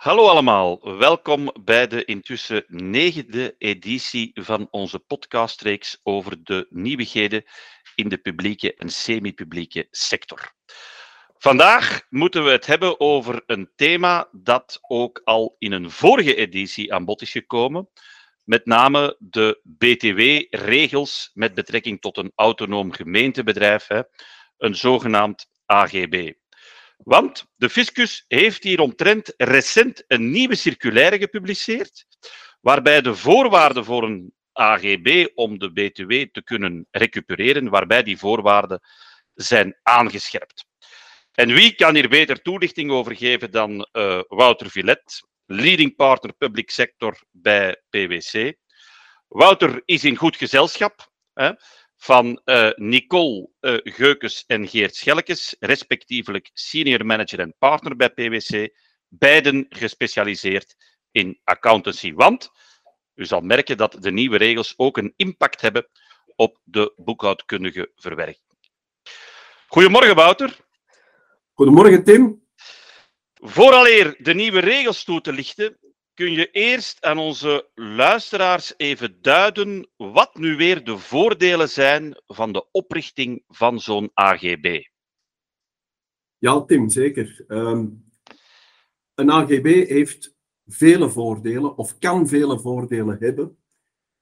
Hallo allemaal, welkom bij de intussen negende editie van onze podcastreeks over de nieuwigheden in de publieke en semi-publieke sector. Vandaag moeten we het hebben over een thema dat ook al in een vorige editie aan bod is gekomen, met name de BTW-regels met betrekking tot een autonoom gemeentebedrijf, een zogenaamd AGB. Want de fiscus heeft hieromtrent recent een nieuwe circulaire gepubliceerd, waarbij de voorwaarden voor een AGB om de BTW te kunnen recupereren, waarbij die voorwaarden zijn aangescherpt. En wie kan hier beter toelichting over geven dan uh, Wouter Villet, leading partner public sector bij PwC. Wouter is in goed gezelschap. Hè van uh, Nicole uh, Geukes en Geert Schelkes, respectievelijk senior manager en partner bij PwC, beiden gespecialiseerd in accountancy. Want u zal merken dat de nieuwe regels ook een impact hebben op de boekhoudkundige verwerking. Goedemorgen, Wouter. Goedemorgen, Tim. Vooraleer de nieuwe regels toe te lichten, kun je eerst aan onze luisteraars even duiden wat nu weer de voordelen zijn van de oprichting van zo'n AGB? Ja, Tim, zeker. Ehm, een AGB heeft vele voordelen, of kan vele voordelen hebben.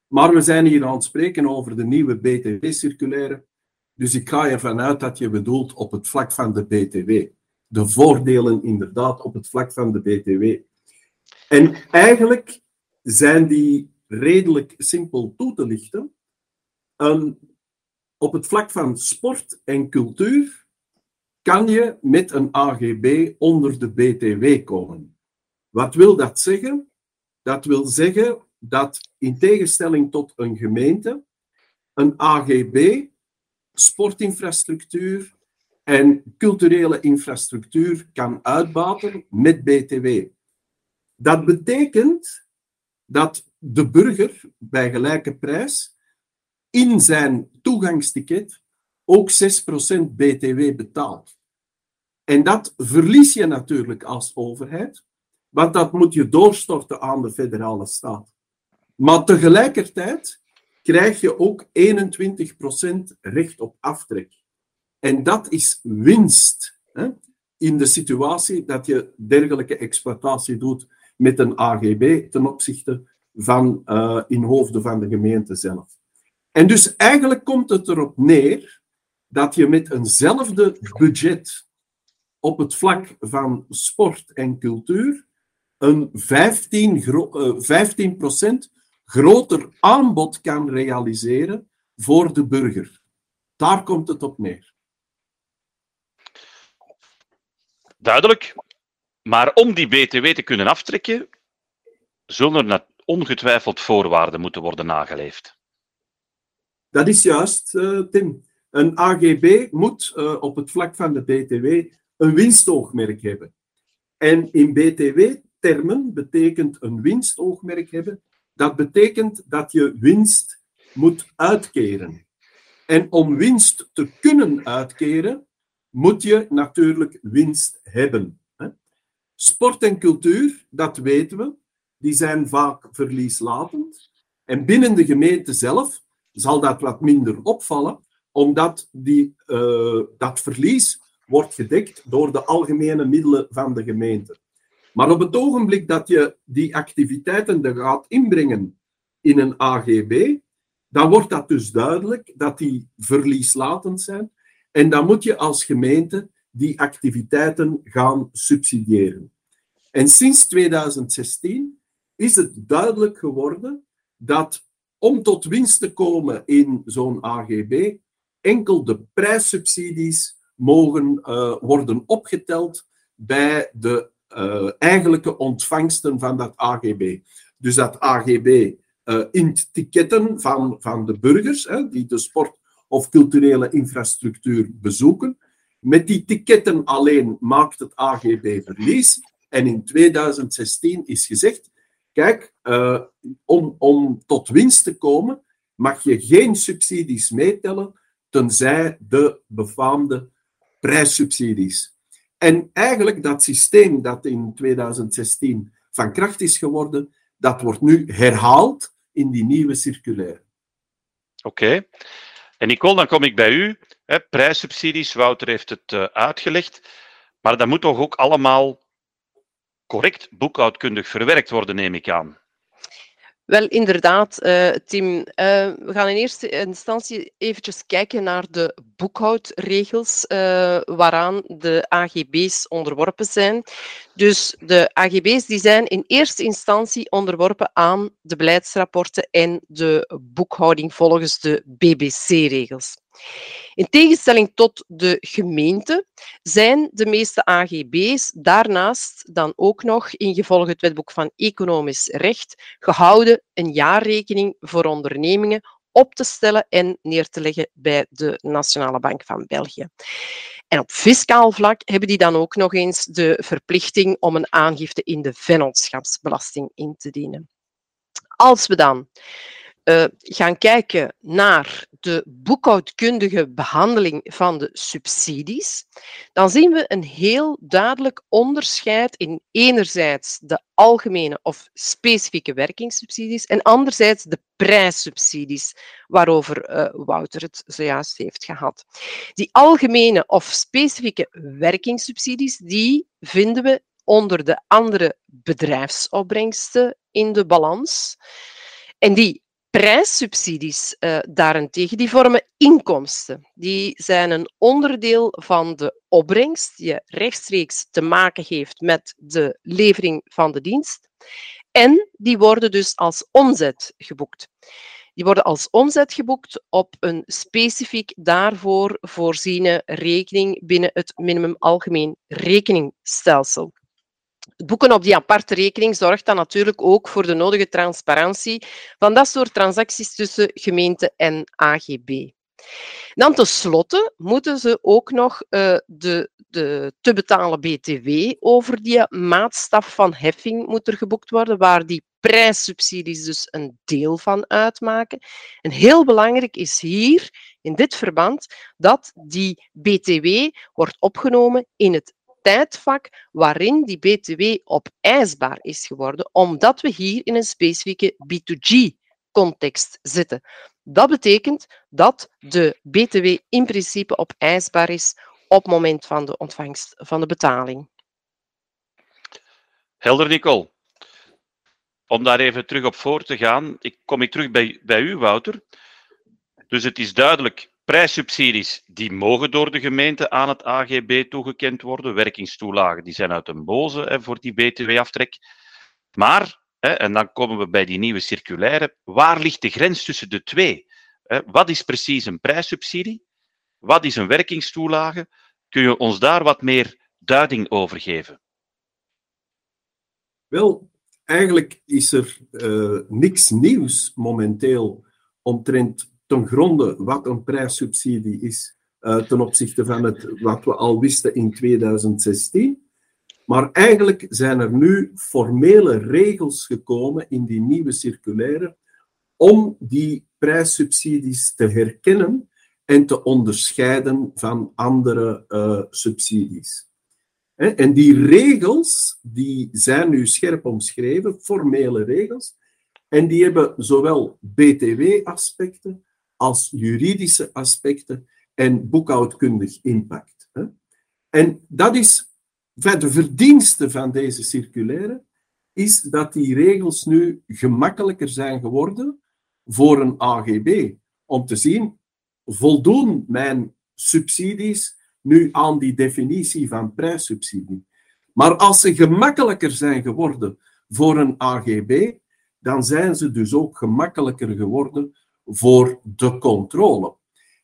Maar we zijn hier aan het spreken over de nieuwe BTW-circulaire. Dus ik ga ervan uit dat je bedoelt op het vlak van de BTW. De voordelen inderdaad op het vlak van de BTW. En eigenlijk zijn die redelijk simpel toe te lichten. Um, op het vlak van sport en cultuur kan je met een AGB onder de BTW komen. Wat wil dat zeggen? Dat wil zeggen dat in tegenstelling tot een gemeente, een AGB sportinfrastructuur en culturele infrastructuur kan uitbaten met BTW. Dat betekent dat de burger bij gelijke prijs in zijn toegangsticket ook 6% BTW betaalt. En dat verlies je natuurlijk als overheid, want dat moet je doorstorten aan de federale staat. Maar tegelijkertijd krijg je ook 21% recht op aftrek. En dat is winst hè, in de situatie dat je dergelijke exploitatie doet met een AGB ten opzichte van uh, in hoofden van de gemeente zelf. En dus eigenlijk komt het erop neer dat je met eenzelfde budget op het vlak van sport en cultuur een 15, uh, 15 groter aanbod kan realiseren voor de burger. Daar komt het op neer. Duidelijk. Maar om die BTW te kunnen aftrekken, zullen er ongetwijfeld voorwaarden moeten worden nageleefd. Dat is juist, uh, Tim. Een AGB moet uh, op het vlak van de BTW een winstoogmerk hebben. En in BTW-termen betekent een winstoogmerk hebben, dat betekent dat je winst moet uitkeren. En om winst te kunnen uitkeren, moet je natuurlijk winst hebben. Sport en cultuur, dat weten we, die zijn vaak verlieslatend. En binnen de gemeente zelf zal dat wat minder opvallen, omdat die, uh, dat verlies wordt gedekt door de algemene middelen van de gemeente. Maar op het ogenblik dat je die activiteiten er gaat inbrengen in een AGB, dan wordt dat dus duidelijk dat die verlieslatend zijn. En dan moet je als gemeente die activiteiten gaan subsidiëren. En sinds 2016 is het duidelijk geworden dat om tot winst te komen in zo'n AGB, enkel de prijssubsidies mogen uh, worden opgeteld bij de uh, eigenlijke ontvangsten van dat AGB. Dus dat AGB uh, eh, in ticketten van, van de burgers, hè, die de sport of culturele infrastructuur bezoeken, met die ticketten alleen maakt het AGB verlies. En in 2016 is gezegd, kijk, uh, om, om tot winst te komen, mag je geen subsidies meetellen, tenzij de befaamde prijssubsidies. En eigenlijk dat systeem dat in 2016 van kracht is geworden, dat wordt nu herhaald in die nieuwe circulaire. Oké. En Nicole, dan kom ik bij u. Prijssubsidies, Wouter heeft het uh, uitgelegd. Maar dat moet toch ook allemaal correct boekhoudkundig verwerkt worden, neem ik aan. Wel, inderdaad, uh, Tim. Uh, we gaan in eerste instantie eventjes kijken naar de boekhoudregels uh, waaraan de AGB's onderworpen zijn. Dus de AGB's die zijn in eerste instantie onderworpen aan de beleidsrapporten en de boekhouding volgens de BBC-regels. In tegenstelling tot de gemeente zijn de meeste AGB's daarnaast dan ook nog, ingevolge het wetboek van economisch recht, gehouden een jaarrekening voor ondernemingen op te stellen en neer te leggen bij de Nationale Bank van België. En op fiscaal vlak hebben die dan ook nog eens de verplichting om een aangifte in de vennootschapsbelasting in te dienen. Als we dan uh, gaan kijken naar de boekhoudkundige behandeling van de subsidies, dan zien we een heel duidelijk onderscheid in enerzijds de algemene of specifieke werkingssubsidies en anderzijds de prijssubsidies, waarover uh, Wouter het zojuist heeft gehad. Die algemene of specifieke werkingssubsidies, die vinden we onder de andere bedrijfsopbrengsten in de balans. En die Prijssubsidies uh, daarentegen, die vormen inkomsten. Die zijn een onderdeel van de opbrengst die rechtstreeks te maken heeft met de levering van de dienst. En die worden dus als omzet geboekt. Die worden als omzet geboekt op een specifiek daarvoor voorziene rekening binnen het minimum algemeen rekeningstelsel. Het boeken op die aparte rekening zorgt dan natuurlijk ook voor de nodige transparantie van dat soort transacties tussen gemeente en AGB. Dan tenslotte moeten ze ook nog uh, de, de te betalen BTW over die maatstaf van heffing moet er geboekt worden, waar die prijssubsidies dus een deel van uitmaken. En heel belangrijk is hier, in dit verband, dat die BTW wordt opgenomen in het tijdvak waarin die BTW opeisbaar is geworden, omdat we hier in een specifieke B2G-context zitten. Dat betekent dat de BTW in principe opeisbaar is op het moment van de ontvangst van de betaling. Helder, Nicole. Om daar even terug op voor te gaan, ik, kom ik terug bij, bij u, Wouter. Dus het is duidelijk, Prijssubsidies die mogen door de gemeente aan het AGB toegekend worden. Werkingstoelagen die zijn uit een boze hè, voor die BTW-aftrek. Maar, hè, en dan komen we bij die nieuwe circulaire, waar ligt de grens tussen de twee? Hè, wat is precies een prijssubsidie? Wat is een werkingstoelage? Kun je ons daar wat meer duiding over geven? Wel, eigenlijk is er uh, niks nieuws momenteel omtrent ten gronde wat een prijssubsidie is uh, ten opzichte van het, wat we al wisten in 2016. Maar eigenlijk zijn er nu formele regels gekomen in die nieuwe circulaire om die prijssubsidies te herkennen en te onderscheiden van andere uh, subsidies. En die regels die zijn nu scherp omschreven, formele regels, en die hebben zowel BTW-aspecten als juridische aspecten en boekhoudkundig impact. En dat is de verdienste van deze circulaire, is dat die regels nu gemakkelijker zijn geworden voor een AGB. Om te zien, voldoen mijn subsidies nu aan die definitie van prijssubsidie? Maar als ze gemakkelijker zijn geworden voor een AGB, dan zijn ze dus ook gemakkelijker geworden voor de controle.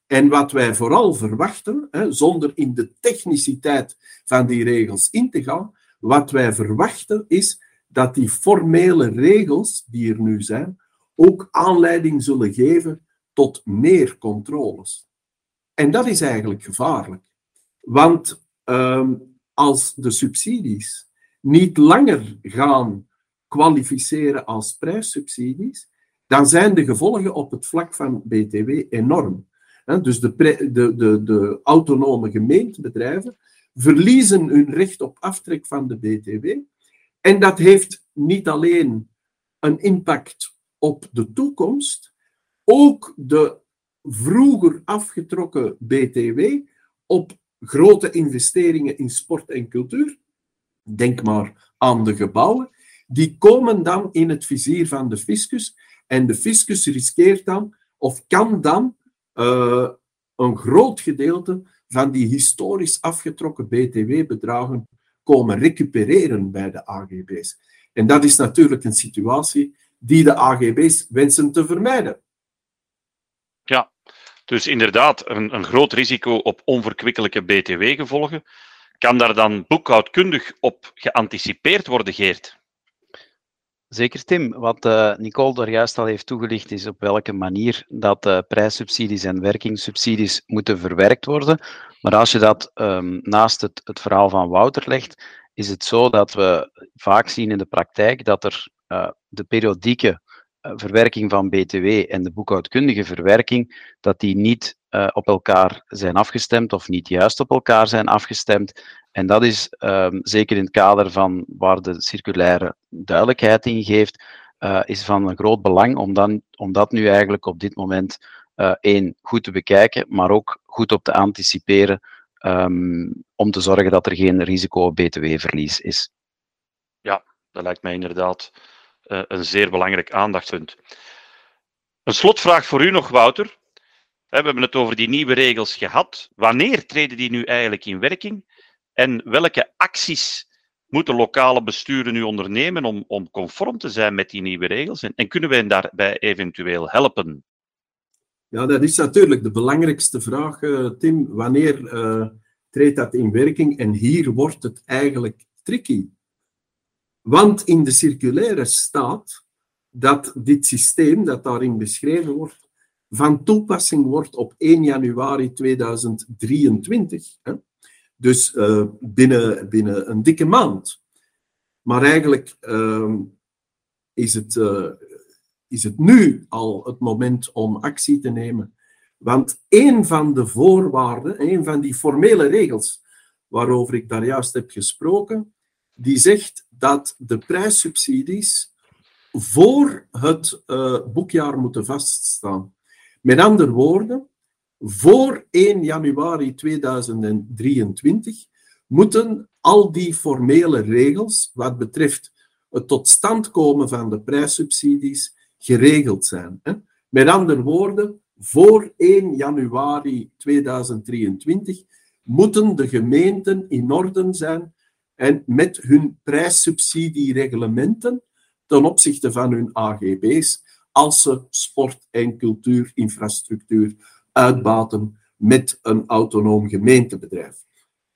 En wat wij vooral verwachten, hè, zonder in de techniciteit van die regels in te gaan, wat wij verwachten is dat die formele regels die er nu zijn, ook aanleiding zullen geven tot meer controles. En dat is eigenlijk gevaarlijk. Want um, als de subsidies niet langer gaan kwalificeren als prijssubsidies, dan zijn de gevolgen op het vlak van BTW enorm. dus de, de, de, de autonome gemeentebedrijven, verliezen hun recht op aftrek van de BTW. En dat heeft niet alleen een impact op de toekomst, ook de vroeger afgetrokken BTW op grote investeringen in sport en cultuur, denk maar aan de gebouwen, die komen dan in het vizier van de fiscus. En de fiscus riskeert dan, of kan dan, uh, een groot gedeelte van die historisch afgetrokken BTW-bedragen komen recupereren bij de AGB's. En dat is natuurlijk een situatie die de AGB's wensen te vermijden. Ja, dus inderdaad, een, een groot risico op onverkwikkelijke BTW-gevolgen. Kan daar dan boekhoudkundig op geanticipeerd worden, Geert? Zeker, Tim. Wat uh, Nicole er juist al heeft toegelicht, is op welke manier dat uh, prijssubsidies en werkingssubsidies moeten verwerkt worden. Maar als je dat um, naast het, het verhaal van Wouter legt, is het zo dat we vaak zien in de praktijk dat er uh, de periodieke verwerking van BTW en de boekhoudkundige verwerking, dat die niet uh, op elkaar zijn afgestemd of niet juist op elkaar zijn afgestemd. En dat is um, zeker in het kader van waar de circulaire duidelijkheid in geeft, uh, is van een groot belang om, dan, om dat nu eigenlijk op dit moment uh, één goed te bekijken, maar ook goed op te anticiperen um, om te zorgen dat er geen risico op btw-verlies is. Ja, dat lijkt mij inderdaad een zeer belangrijk aandachtspunt. Een slotvraag voor u nog, Wouter. We hebben het over die nieuwe regels gehad. Wanneer treden die nu eigenlijk in werking? En welke acties moeten lokale besturen nu ondernemen om, om conform te zijn met die nieuwe regels? En, en kunnen wij daarbij eventueel helpen? Ja, dat is natuurlijk de belangrijkste vraag, uh, Tim. Wanneer uh, treedt dat in werking? En hier wordt het eigenlijk tricky. Want in de circulaire staat dat dit systeem dat daarin beschreven wordt, van toepassing wordt op 1 januari 2023. Hè? Dus uh, binnen, binnen een dikke maand. Maar eigenlijk uh, is, het, uh, is het nu al het moment om actie te nemen. Want een van de voorwaarden, een van die formele regels waarover ik daar juist heb gesproken, die zegt dat de prijssubsidies voor het boekjaar moeten vaststaan. Met andere woorden, voor 1 januari 2023 moeten al die formele regels wat betreft het tot stand komen van de prijssubsidies geregeld zijn. Met andere woorden, voor 1 januari 2023 moeten de gemeenten in orde zijn en met hun prijssubsidiereglementen ten opzichte van hun AGB's als ze sport- en cultuurinfrastructuur uitbaten met een autonoom gemeentebedrijf.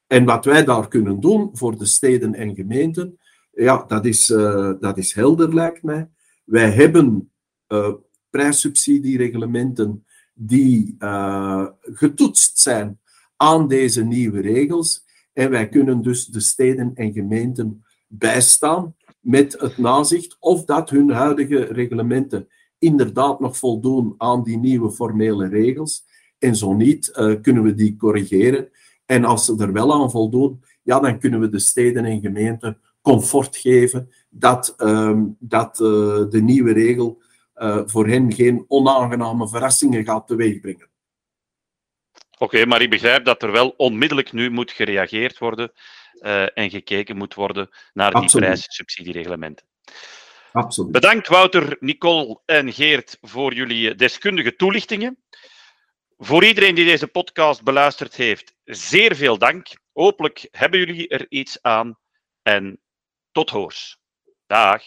En wat wij daar kunnen doen voor de steden en gemeenten, ja, dat is, uh, dat is helder, lijkt mij. Wij hebben uh, prijssubsidiereglementen die uh, getoetst zijn aan deze nieuwe regels. En wij kunnen dus de steden en gemeenten bijstaan met het nazicht of dat hun huidige reglementen inderdaad nog voldoen aan die nieuwe formele regels. En zo niet, uh, kunnen we die corrigeren. En als ze er wel aan voldoen, ja, dan kunnen we de steden en gemeenten comfort geven dat, uh, dat uh, de nieuwe regel voor hen geen onaangename verrassingen gaat teweegbrengen. Oké, okay, maar ik begrijp dat er wel onmiddellijk nu moet gereageerd worden en gekeken moet worden naar die prijssubsidiereglementen. Absoluut. Bedankt Wouter, Nicole en Geert voor jullie deskundige toelichtingen. Voor iedereen die deze podcast beluisterd heeft, zeer veel dank. Hopelijk hebben jullie er iets aan en tot hoors. Dag.